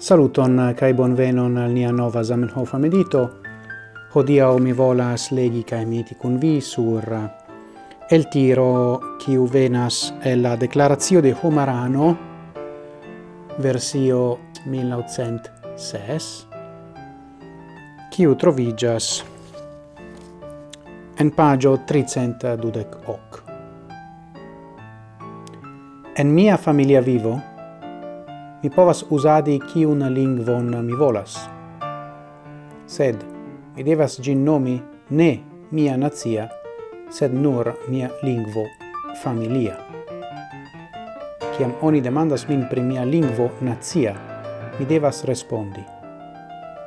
Saluton kai bonvenon al nia nova Zamenhof medito. Hodiaŭ mi volas legi kai mediti kun vi sur eh, el tiro kiu venas el la declarazio de Homarano versio 1906 kiu trovigas en pagio 300 dudec hoc. En mia familia vivo, mi povas usadi kiun lingvon mi volas. Sed mi devas gin nomi ne mia nazia, sed nur mia lingvo familia. Ciam oni demandas min pri mia lingvo nazia, mi devas respondi.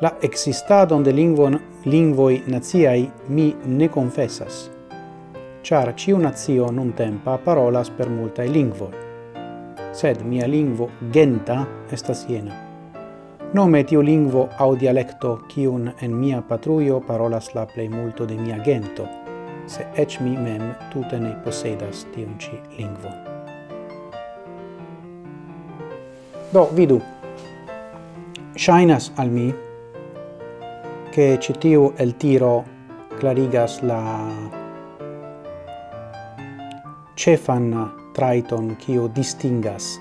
La existadon de lingvon, lingvoi naziai mi ne confessas, char ciu nazio nun tempa parolas per multae lingvoi sed mia lingvo genta estas jena. Nome tiu lingvo au dialecto kiun en mia patrujo parolas la plej multo de mia gento, se ec mi mem tute ne posedas tiun ci lingvon. Do, vidu, shainas al mi che citiu el tiro clarigas la cefan traiton quio distingas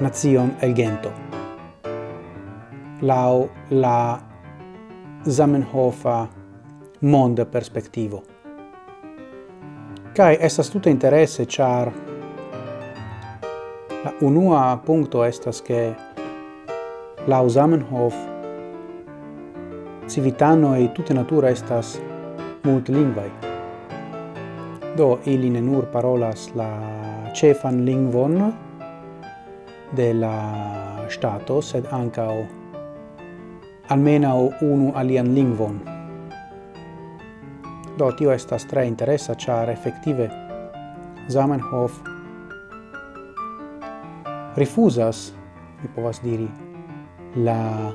nation el gento. Lau la Zamenhofa monda perspectivo. Kai estas tute interesse char la unua punto estas che la Zamenhof civitano e tutte natura estas multlingvai. Do ili ne nur parolas la cefan lingvon de la stato, sed ancao almenau unu alian lingvon. Do tio estas tre interesa, char effettive Zamenhof rifusas, mi povas diri, la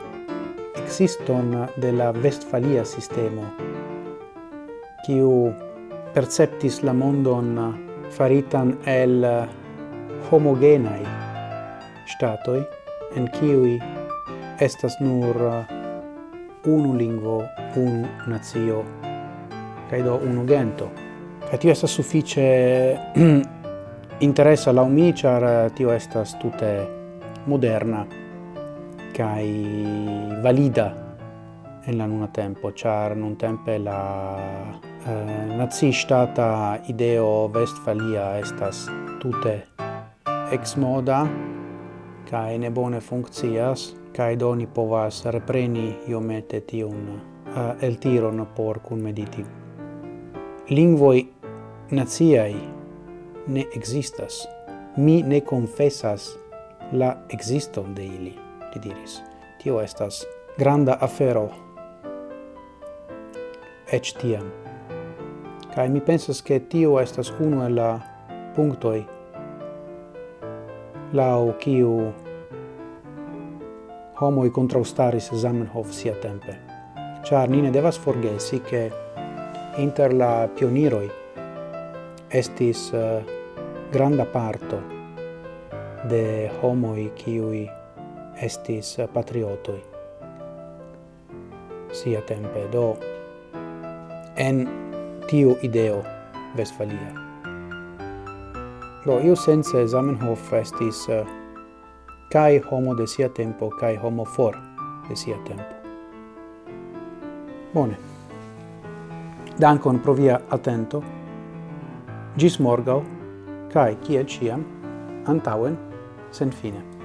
existon de la Westfalia sistemo, kiu perceptis la mondon faritan el homogenai statoi en kiui estas nur unu lingvo, unu nazio, kai do unu gento. Kai tio estas suffice interesa la umiciar, tio estas tute moderna kai valida en la nuna tempo, char nun tempe la eh, nazistata ideo Westfalia estas tute ex moda kai ne bone funkcias kai doni povas repreni iomete tiun eh, uh, el tiron por kun mediti lingvoi naziai ne existas mi ne confessas la existon de ili li diris. Tio estas granda afero. Ec tiam. Kai mi pensas che tio estas unu el la punktoj lau kiu homoi contraustaris Zamenhof sia tempe. Char ni ne devas forgesi che inter la pioniroi estis uh, granda parto de homoi kiui estis eh, patriotoi sia tempe. Do en tiu ideo Westfalia. Do, io sense Zamenhof estis uh, kai homo de sia tempo, kai homo for de sia tempo. Bone. Dankon pro via attento. Gis morgau, kai kiel ciam, antauen, sen fine.